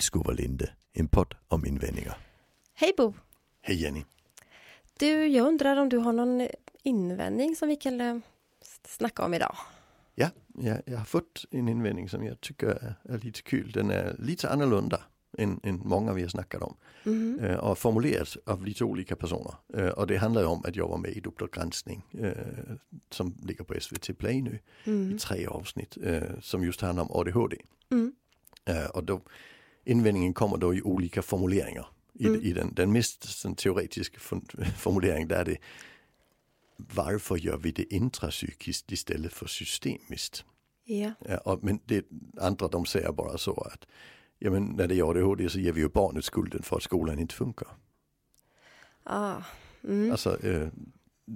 Lillskovalinde, en podd om invändningar. Hej Bo! Hej Jenny! Du, jag undrar om du har någon invändning som vi kan eh, snacka om idag? Ja, jag, jag har fått en invändning som jag tycker är, är lite kul. Den är lite annorlunda än, än många vi har snackat om. Mm. Eh, och formulerat av lite olika personer. Eh, och det handlar om att jag var med i Uppdrag granskning eh, som ligger på SVT Play nu Mm. i tre avsnitt eh, som just handlar om ADHD. Mm. Eh, och då, invändningen kommer då i olika formuleringar. I, Mm. i den, den mest teoretiska formuleringen där är det varför gör vi det intrapsykiskt istället för systemiskt? Ja. Ja, och, men det andra de säger bara så att ja, men när det är ADHD så ger vi ju barnet skulden för att skolan inte funkar. Ah. Mm. Alltså, eh,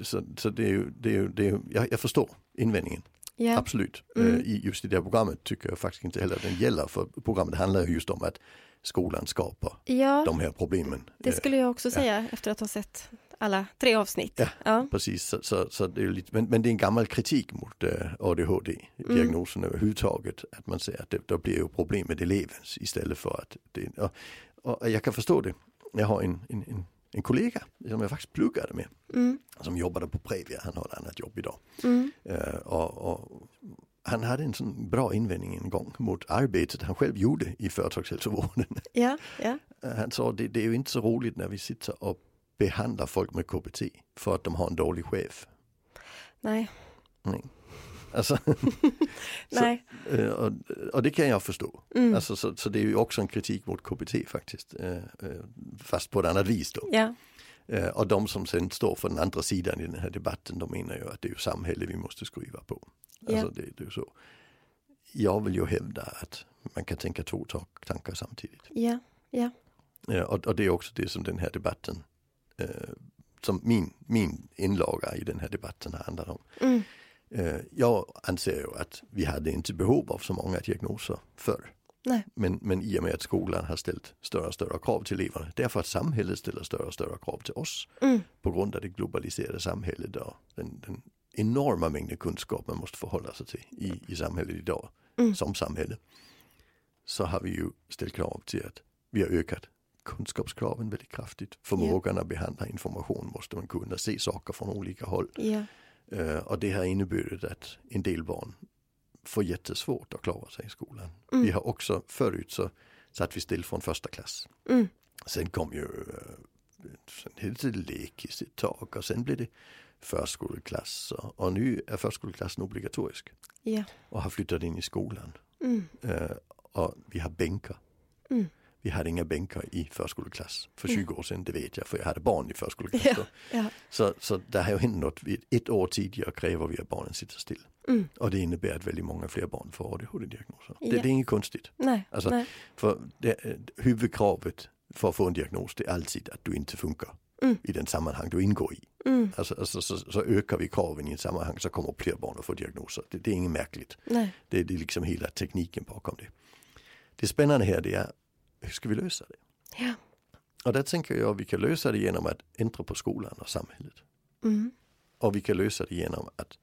så, så det är ju, det är ju, det är ju jag, jag förstår invändningen, ja. absolut. Mm. Eh, i, just i det programmet tycker jag faktiskt inte heller att den gäller för programmet handlar ju just om att skolan skapar ja, de här problemen. det Eh, skulle jag också ja. säga efter att ha sett alla tre avsnitt. Ja. Ja. Precis, så, så, så det är lite, men, men det är en gammal kritik mot eh, ADHD-diagnosen Mm. överhuvudtaget. Att man säger att det, då blir ju problem med elevens istället för att det, och, och jag kan förstå det. Jag har en, en, en, en kollega som jag faktiskt pluggade med Mm. som jobbade på Previa, han har ett annat jobb idag. Mm. Eh, och, och han hade en sån bra invändning en gång mot arbetet han själv gjorde i företagshälsovården. Ja, ja. Eh, Han sa det, det är ju inte så roligt när vi sitter och behandlar folk med KBT för att de har en dålig chef. Nej, Nej. Alltså, nej. eh, och, och det kan jag förstå. Mm. Alltså, så, så det är ju också en kritik mot KBT faktiskt. eh, eh, Fast på ett annat vis då. Ja, Och de som sen står för den andra sidan i den här debatten de menar ju att det är ju samhället vi måste skruva på. Ja. Alltså det, det är så. Jag vill ju hävda att man kan tänka två ta- tankar samtidigt. ja, ja. Och, och det är också det som den här debatten, som min, min inlaga i den här debatten handlar om. Mm. Eh, jag anser ju att vi hade inte behov av så många diagnoser förr. Nej. Men, men i och med att skolan har ställt större och större krav till eleverna, därför att samhället ställer större och större krav till oss Mm. på grund av det globaliserade samhället och den, den enorma mängden kunskap man måste förhålla sig till i, i samhället idag, Mm. som samhälle. Så har vi ju ställt krav till att vi har ökat kunskapskraven väldigt kraftigt. Förmågan att behandla information måste man kunna se saker från olika håll. Eh, och det har inneburit att en del barn får jättesvårt att klara sig i skolan. Mm. Vi har också förut så satt vi still från första klass. Mm. Sen kom ju eh, sen hette det lekis ett tag och sen blev det förskoleklass och, och nu är förskoleklassen obligatorisk ja. och har flyttat in i skolan. Mm. Eh, och vi har bänkar. Mm. Vi hade inga bänkar i förskoleklass för 20 år sedan, det vet jag för jag hade barn i förskoleklass Ja, då. ja. Så, så det har ju hänt något, ett år tidigare kräver vi att barnen sitter still. Mm. Och det innebär att väldigt många fler barn får ADHD-diagnoser. Det, Ja. det är inget konstigt. Nej, Alltså, nej. För det, eh, huvudkravet för att få en diagnos det är alltid att du inte funkar Mm. i den sammanhang du ingår i. Mm. Alltså, alltså, så, så ökar vi kraven i en sammanhang så kommer fler barn att få diagnoser. Det, det är inget märkligt. Nej. Det, det är liksom hela tekniken bakom det. Det spännande här det är, hur ska vi lösa det? Ja. Och där tänker jag att vi kan lösa det genom att ändra på skolan och samhället. Mm. Och vi kan lösa det genom att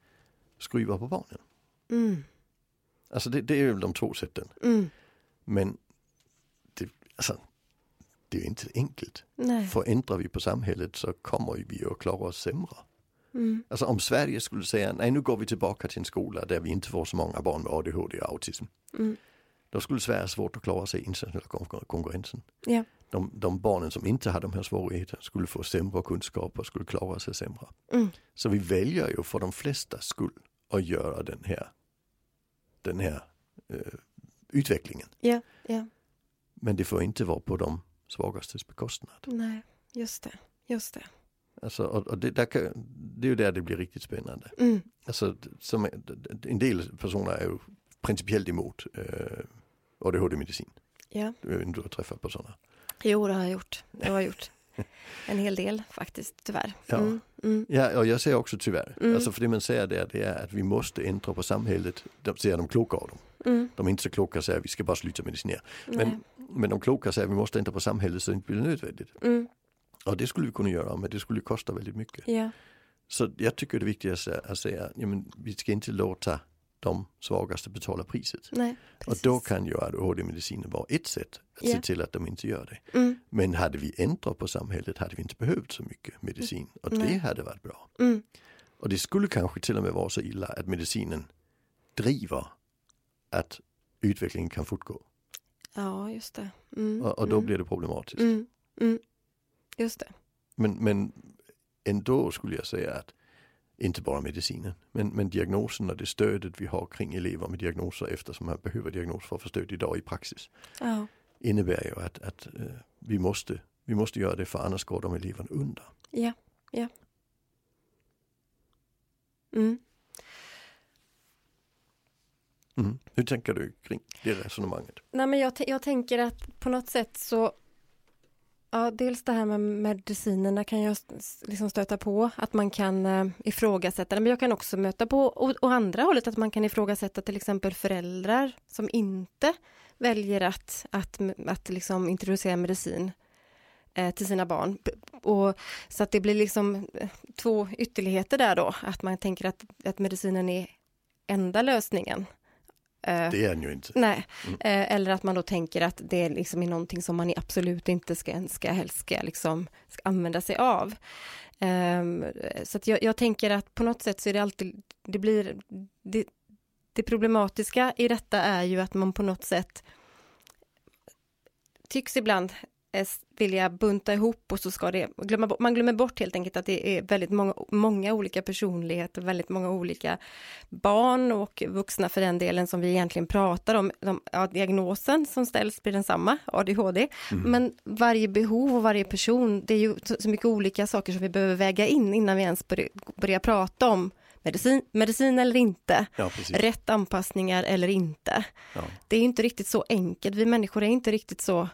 skruva på barnen. Mm. Alltså det, det är ju de två sätten. Mm. Men det, alltså, det är inte enkelt. Nej. För ändrar vi på samhället så kommer vi att klara oss sämre. Mm. Alltså om Sverige skulle säga nej nu går vi tillbaka till en skola där vi inte får så många barn med ADHD och autism. Mm. Då skulle Sverige ha svårt att klara sig i internationella kon- konkurrensen. Ja. De, de barnen som inte har de här svårigheterna skulle få sämre kunskap och skulle klara sig sämre. Mm. Så vi väljer ju för de flesta skull att göra den här, den här eh, utvecklingen. Ja. Ja. Men det får inte vara på de svagastes bekostnad. Nej, just det. Just det. Alltså, och, och det, där kan, det är ju där det blir riktigt spännande. Mm. Alltså, som, en del personer är ju principiellt emot eh, ADHD-medicin. Ja. Du, du har träffat på sådana. Jo, det har jag gjort. Det har jag gjort. En hel del faktiskt, tyvärr. Ja. Mm. Mm. Ja, och jag säger också tyvärr. Mm. Alltså för det man säger där det är att vi måste ändra på samhället. De säger de kloka av dem. Mm. De är inte så kloka säger att vi ska bara sluta medicinera. Nej. Men, men de kloka säger att vi måste ändra på samhället så det inte blir nödvändigt. Mm. Och det skulle vi kunna göra men det skulle kosta väldigt mycket. Ja. Så jag tycker det viktigaste är att säga att ja, men vi ska inte låta de svagaste betalar priset. Nej, Och då kan ju ADHD-medicinen vara ett sätt att Ja. se till att de inte gör det. Mm, Men hade vi ändrat på samhället hade vi inte behövt så mycket medicin och Nej. det hade varit bra. mm, Och det skulle kanske till och med vara så illa att medicinen driver att utvecklingen kan fortgå. ja, just det. Mm, Och, och då mm, blir det problematiskt. mm, mm, just det. Men, men ändå skulle jag säga att inte bara medicinen, men, men diagnosen och det stödet vi har kring elever med diagnoser eftersom man behöver diagnos för att få stöd idag i praxis Ja, innebär ju att, att eh, vi, måste, vi måste göra det för annars går de eleverna under. ja, ja. Mm. Mm. Hur tänker du kring det resonemanget? Nej, men jag, jag tänker att på något sätt så Ja, dels det här med medicinerna kan jag liksom stöta på, att man kan eh, ifrågasätta det. Men jag kan också möta på, och, och andra hållet, att man kan ifrågasätta till exempel föräldrar som inte väljer att, att, att liksom introducera medicin eh, till sina barn. Och, så att det blir liksom eh, två ytterligheter där då, att man tänker att, att medicinen är enda lösningen. Eh, Det är den ju inte. Nej, Mm. eh, eller att man då tänker att det liksom är någonting som man absolut inte ska, ska helst ska, liksom, ska använda sig av. Ehm, så att jag, jag tänker att på något sätt så är det alltid, det blir, det, det problematiska i detta är ju att man på något sätt tycks ibland vilja bunta ihop och så ska det, glömma, man glömmer bort helt enkelt att det är väldigt många, många olika personligheter, väldigt många olika barn och vuxna för den delen som vi egentligen pratar om. De, ja, diagnosen som ställs blir densamma, ADHD, Mm. men varje behov och varje person, det är ju så, så mycket olika saker som vi behöver väga in innan vi ens börjar, börjar prata om medicin, medicin eller inte, Ja, rätt anpassningar eller inte. Ja. Det är inte riktigt så enkelt, vi människor är inte riktigt så eh,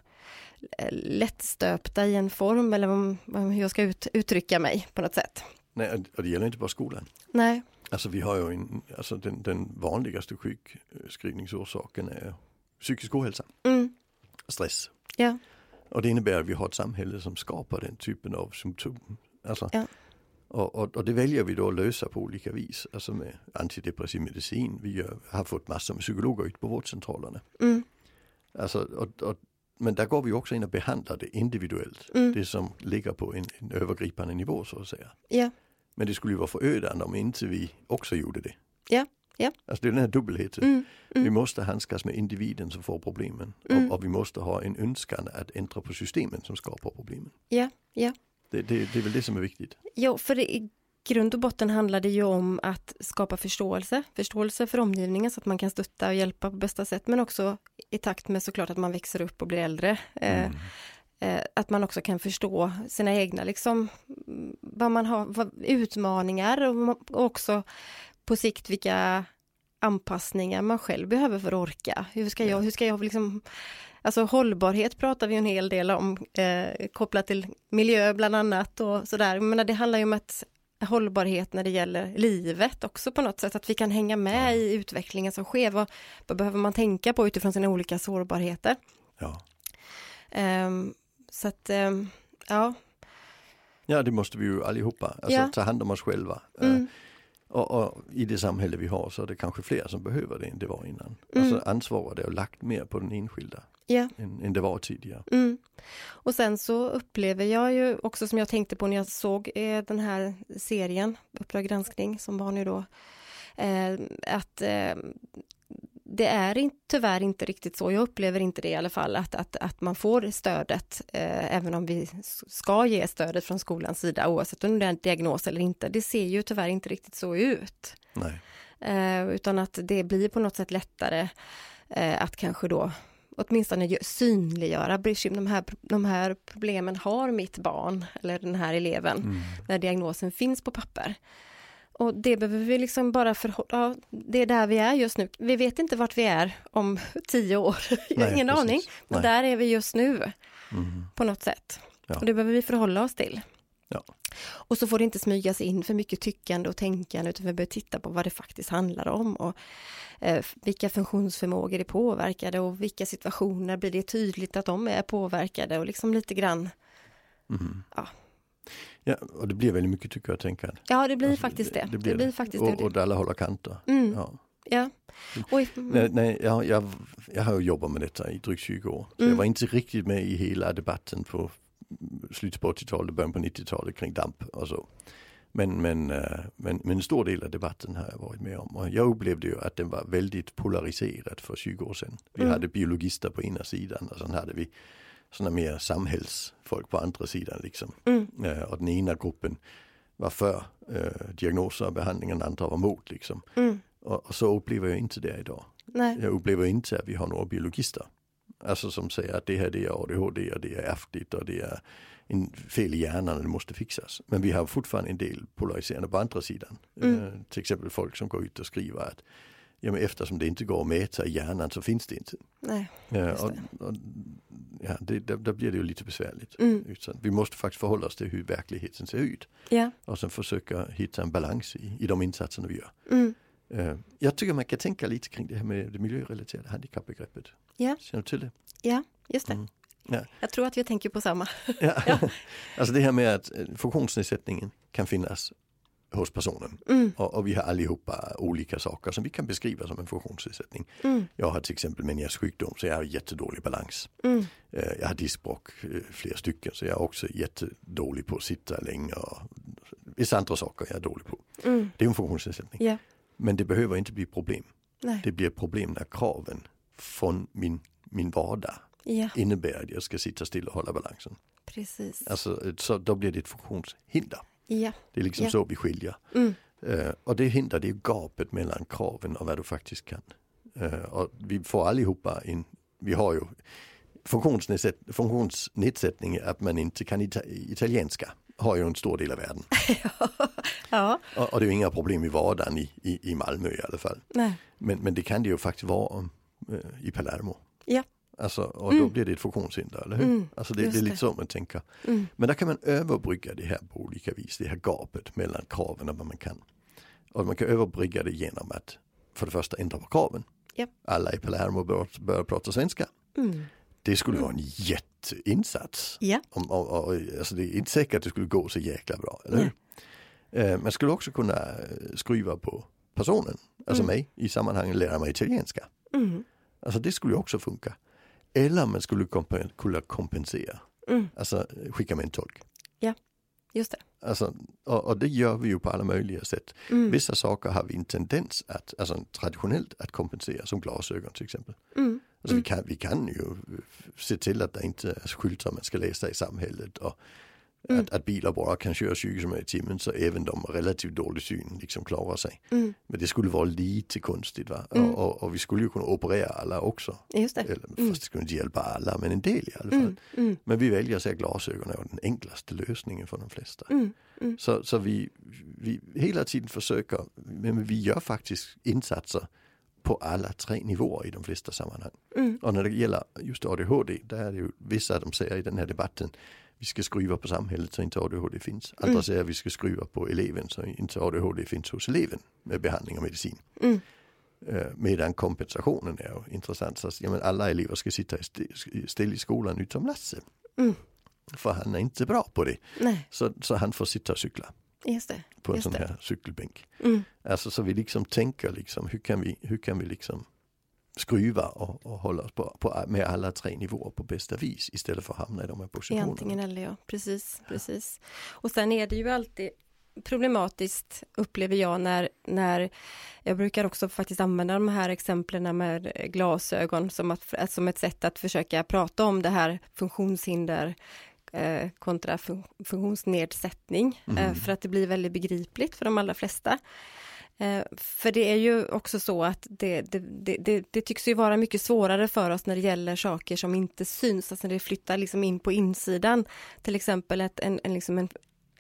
lättstöpta i en form eller hur jag ska ut, uttrycka mig på något sätt. Nej, och det gäller inte bara skolan. Nej, Alltså vi har ju en, alltså den, den vanligaste sjukskrivningsorsaken är psykisk ohälsa, mm, stress. ja, Och det innebär att vi har ett samhälle som skapar den typen av symptom. Alltså, Ja. och, och, och det väljer vi då att lösa på olika vis, alltså med antidepressiv medicin. Vi gör, har fått massor med psykologer ut på vårdcentralerna. mm, Alltså, och, och, men där går vi också in och behandlar det individuellt, mm, det som ligger på en, en övergripande nivå så att säga. ja, Men det skulle ju vara förödande om inte vi också gjorde det. Ja, ja. Alltså det är den här dubbelheten. mm, Vi mm, måste handskas med individen som får problemen Mm. och, och vi måste ha en önskan att ändra på systemen som skapar problemen. ja, ja. Det, det, det är väl det som är viktigt. Jo, för det, grund och botten handlar det ju om att skapa förståelse, förståelse för omgivningen så att man kan stötta och hjälpa på bästa sätt, men också i takt med såklart att man växer upp och blir äldre. Eh, Mm. eh, att man också kan förstå sina egna, liksom, vad man har, vad, utmaningar och och också på sikt vilka anpassningar man själv behöver för att orka. Hur ska jag, hur ska jag liksom, alltså hållbarhet pratar vi en hel del om, eh, kopplat till miljö bland annat och sådär. Men det handlar ju om att hållbarhet när det gäller livet också på något sätt, att vi kan hänga med Ja. i utvecklingen som sker. Vad, vad behöver man tänka på utifrån sina olika sårbarheter? Ja. Ehm, så att, ehm, ja. ja, det måste vi ju allihopa. Alltså Ja. ta hand om oss själva. Eh, Mm, Och, och i det samhälle vi har så är det kanske fler som behöver det än det var innan. Mm. Alltså ansvaret är lagt mer på den enskilda ja. än, än det var tidigare. Mm. Och sen så upplever jag ju också som jag tänkte på när jag såg eh, den här serien, Uppdrag granskning, som var nu då, eh, att eh, det är in, tyvärr inte riktigt så, jag upplever inte det i alla fall, att, att, att man får stödet, eh, även om vi ska ge stödet från skolans sida, oavsett om det är en diagnos eller inte. Det ser ju tyvärr inte riktigt så ut. Nej. Eh, utan att det blir på något sätt lättare eh, att kanske då åtminstone gö- synliggöra bekym- de här, de här problemen har mitt barn eller den här eleven Mm. när diagnosen finns på papper. Och det behöver vi liksom bara förhålla, ja, det är där vi är just nu. Vi vet inte vart vi är om tio år, Nej, ingen precis. aning. Men Nej. där är vi just nu Mm. på något sätt. Ja. Och det behöver vi förhålla oss till. Ja. Och så får det inte smygas in för mycket tyckande och tänkande utan vi behöver titta på vad det faktiskt handlar om och eh, vilka funktionsförmågor är påverkade och vilka situationer blir det tydligt att de är påverkade och liksom lite grann. Mm. Ja. Ja, och det blir väldigt mycket tycker jag tänka. Ja, det blir Alltså, faktiskt det. Det, blir blir faktiskt och, det. och alla håller kanter. Mm, Ja. Ja. Och i, Nej, nej jag, jag, jag har jobbat med detta i drygt 20 år. Så Mm. jag var inte riktigt med i hela debatten på slutet på 80-talet, början på 90-talet kring damp och så. Men, men, eh, men, men en stor del av debatten har jag varit med om. Och jag upplevde ju att den var väldigt polariserad för 20 år sedan. Vi Mm. hade biologister på ena sidan och sen hade vi sådana mer samhällsfolk på andra sidan. Liksom. mm, Eh, och den ena gruppen var för eh, diagnoser och behandling och den andra var mot. Liksom. mm, Och, och så upplever jag inte det idag. nej, Jag upplever inte att vi har några biologister. Alltså som säger att det här det är ADHD och det är ärftligt och det är en fel i hjärnan och det måste fixas. Men vi har fortfarande en del polariserande på andra sidan. Mm. Eh, till exempel folk som går ut och skriver att ja, men eftersom det inte går att mäta i hjärnan så finns det inte. nej. Just och, och, ja, det, där, där blir det ju lite besvärligt. Mm, vi måste faktiskt förhålla oss till hur verkligheten ser ut ja, och sen försöka hitta en balans i, i de insatserna vi gör. mm, Jag tycker man kan tänka lite kring det här med det miljörelaterade handikappbegreppet. Ja. Känner du till det? ja, just det. Mm. Ja. Jag tror att vi tänker på samma. Ja. Ja. alltså det här med att eh, funktionsnedsättningen kan finnas hos personen. Mm, Och, och vi har allihopa olika saker som vi kan beskriva som en funktionsnedsättning. mm, Jag har till exempel Menias sjukdom så jag har jättedålig balans. mm, Eh, Jag har diskbråck, flera stycken, så jag är också jättedålig på att sitta länge och vissa andra saker jag är dålig på. mm, Det är en funktionsnedsättning. ja, Men det behöver inte bli problem. nej, Det blir problem när kraven från min, min vardag ja, innebär att jag ska sitta still och hålla balansen. precis. Alltså, så då blir det ett funktionshinder. Ja, Det är liksom Ja. så vi skiljer. mm, Eh, och det hinder det är gapet mellan kraven och vad du faktiskt kan. Eh, och vi får allihopa en, vi har ju funktionsnedsätt, funktionsnedsättning att man inte kan ita, italienska. Har ju en stor del av världen. ja, Och, och det är inga problem i vardagen i, i, i Malmö i alla fall. nej, Men, men det kan det ju faktiskt vara eh, i Palermo. Ja. Alltså, och då Mm. blir det ett funktionshinder, eller hur? Mm, Alltså det, det är lite det. så man tänker. mm, Men där kan man överbrygga det här på olika vis, det här gapet mellan kraven och vad man kan. Och man kan överbrygga det genom att för det första ändra på kraven. Japp. Alla i Palermo bör, bör prata svenska. mm, Det skulle vara en jätteinsats. ja, Om, och, och, alltså det är inte säkert att det skulle gå så jäkla bra, eller hur? Eh, man skulle också kunna eh, skruva på personen, alltså Mm. mig, i sammanhanget lära mig italienska. mm, Alltså det skulle också funka. Eller man skulle kunna kompensera, mm, alltså skicka med en tolk. just det. Alltså, och, och det gör vi ju på alla möjliga sätt. Mm, Vissa saker har vi en tendens att, alltså traditionellt att kompensera, som glasögon till exempel. mm, Alltså Mm. vi, kan, vi kan ju se till att det inte är skyltar man ska läsa i samhället och Mm. att, att bilar bara kan köra 20 km i timmen så även de med relativt dålig syn liksom klarar sig. mm, Men det skulle vara lite konstigt va? Mm. Och, och, och vi skulle ju kunna operera alla också. just det. Eller, Mm. Fast det skulle inte hjälpa alla men en del i alla fall. Mm, mm, Men vi väljer att säga glasögon är den enklaste lösningen för de flesta. Så, så vi, vi hela tiden försöker, men vi gör faktiskt insatser på alla tre nivåer i de flesta sammanhang. mm, Och när det gäller just ADHD, där är det ju vissa de säger i den här debatten, vi ska skruva på samhället så inte ADHD finns. Andra Mm. säger att vi ska skruva på eleven så inte ADHD finns hos eleven med behandling och medicin. mm, Eh, medan kompensationen är intressant. Så, ja, men alla elever ska sitta still i skolan utom Lasse. Mm. För han är inte bra på det. nej, Så, så han får sitta och cykla just det. på en Just sån det. här cykelbänk. Mm, Alltså så vi liksom tänker liksom hur kan vi, hur kan vi liksom skruva och, och hålla oss på, på, med alla tre nivåer på bästa vis istället för att hamna i de här positionerna. antingen eller ja, precis, precis. Och sen är det ju alltid problematiskt upplever jag när, när jag brukar också faktiskt använda de här exemplen med glasögon som, att, som ett sätt att försöka prata om det här funktionshinder eh, kontra fun- funktionsnedsättning eh, Mm. för att det blir väldigt begripligt för de allra flesta. Eh, för det är ju också så att det, det, det, det, tycks ju vara mycket svårare för oss när det gäller saker som inte syns, alltså när det flyttar liksom in på insidan. Till exempel ett, en, en, liksom en,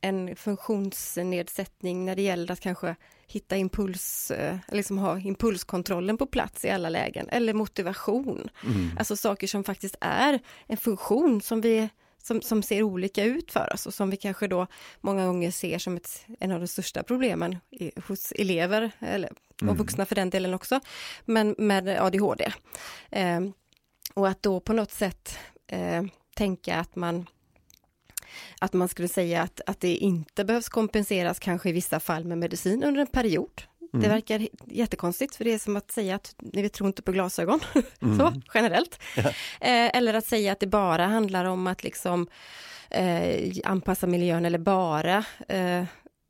en funktionsnedsättning när det gäller att kanske hitta impuls, eh, liksom ha impulskontrollen på plats i alla lägen, eller motivation. Mm. Alltså saker som faktiskt är en funktion som vi som, som ser olika ut för oss och som vi kanske då många gånger ser som ett, en av de största problemen i, hos elever eller, och Mm. vuxna för den delen också, men med ADHD. Eh, och att då på något sätt eh, tänka att man att man skulle säga att, att det inte behövs kompenseras kanske i vissa fall med medicin under en period. Det Mm. verkar jättekonstigt för det är som att säga att vi tror inte på glasögon, Mm. så generellt. Ja. Eh, eller att säga att det bara handlar om att liksom eh, anpassa miljön eller bara eh,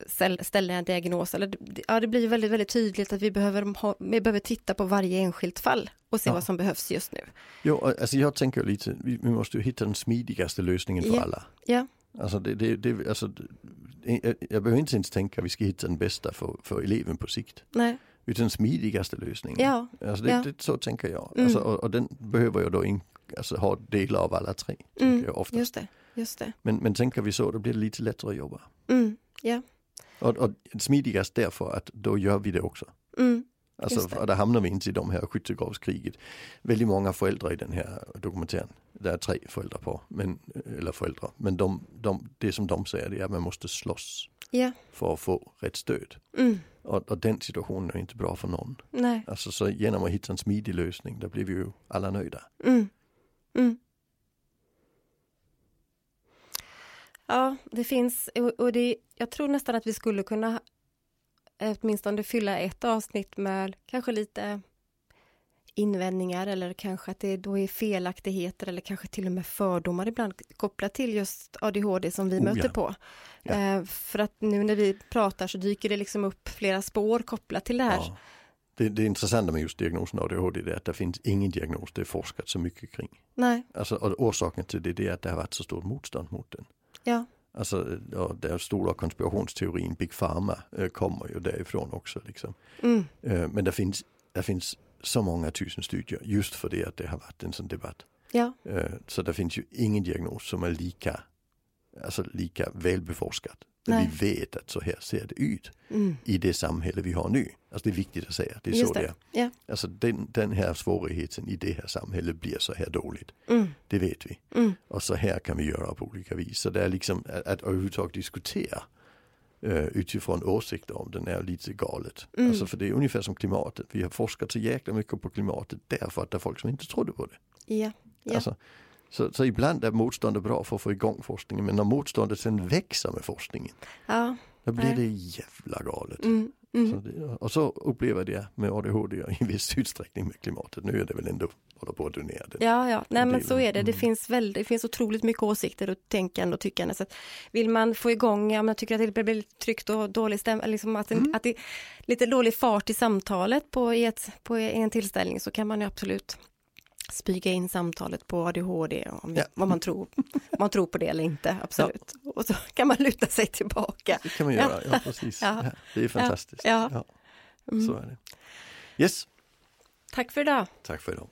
ställ- ställa en diagnos. Eller, det- ja, det blir väldigt, väldigt tydligt att vi behöver, ha, vi behöver titta på varje enskilt fall och se Ja. vad som behövs just nu. Jo, alltså jag tänker lite, vi, måste ju hitta den smidigaste lösningen för Ja. alla. Ja, Alltså, det, det, det, alltså det, jag, jag behöver inte ens tänka att vi ska hitta den bästa för, för eleven på sikt. nej, Utan den smidigaste lösningen. ja, Alltså det, Ja. det, så tänker jag. Mm. Alltså, och, och den behöver jag då in, alltså, ha delar av alla tre. Mm, jag ofta. just det, just det. Men, men tänker vi så, då blir det lite lättare att jobba. Mm, ja, Och, och smidigast därför att då gör vi det också. mm, Alltså, där hamnar vi inte i de här skyttegravskriget. Väldigt många föräldrar i den här dokumentären, det är tre föräldrar på, men, eller föräldrar, men de, de, det som de säger det är att man måste slåss ja, för att få rätt stöd. mm, Och, och den situationen är inte bra för någon. nej, Alltså så genom att hitta en smidig lösning, där blir vi ju alla nöjda. mm, mm. Ja, det finns, och det, jag tror nästan att vi skulle kunna åtminstone fylla ett avsnitt med kanske lite invändningar eller kanske att det då är felaktigheter eller kanske till och med fördomar ibland kopplat till just ADHD som vi Oh, möter ja. på. Ja. Eh, för att nu när vi pratar så dyker det liksom upp flera spår kopplat till det här. Ja. Det, det intressanta med just diagnosen ADHD är att det finns ingen diagnos det är forskat så mycket kring. Nej, Alltså, och orsaken till det, det är att det har varit så stort motstånd mot den. ja, Alltså, ja, den stora konspirationsteorin Big Pharma eh, kommer ju därifrån också. Liksom. mm, Eh, men det finns, det finns så många tusen studier just för det att det har varit en sån debatt. ja, Eh, så det finns ju ingen diagnos som är lika, alltså lika. Där Nej. vi vet att så här ser det ut mm, i det samhälle vi har nu. Alltså det är viktigt att säga, det är Just så det det. är. ja, Alltså den, den här svårigheten i det här samhället blir så här dåligt. mm, Det vet vi. mm, Och så här kan vi göra på olika vis. Så det är liksom att, att överhuvudtaget diskutera uh, utifrån åsikter om den är lite galet. Mm. Alltså för det är ungefär som klimatet. Vi har forskat så jäkla mycket på klimatet därför att det är folk som inte trodde på det. ja, ja, Alltså, så, så ibland är motståndet bra för att få igång forskningen men när motståndet sen växer med forskningen ja, då blir det jävla galet. mm, mm. Så det, och så upplever jag det med ADHD och i viss utsträckning med klimatet. Nu är det väl ändå håller på att donera det. Ja, ja, nej men så är det. Det mm. finns väl, det finns otroligt mycket åsikter och tänkande och tyckande. Så vill man få igång, ja, man tycker att det blir lite tryckt och dålig stämma, liksom att, Mm. att det är lite dålig fart i samtalet på, i ett, på en tillställning så kan man ju absolut spyga in samtalet på ADHD, om, Ja. vad man tror, man tror på det eller inte, absolut. Och så kan man luta sig tillbaka. Det kan man göra, ja, precis. Ja. Ja, det är fantastiskt. Ja. Ja, Mm. så är det. Yes, Tack för idag. tack för idag.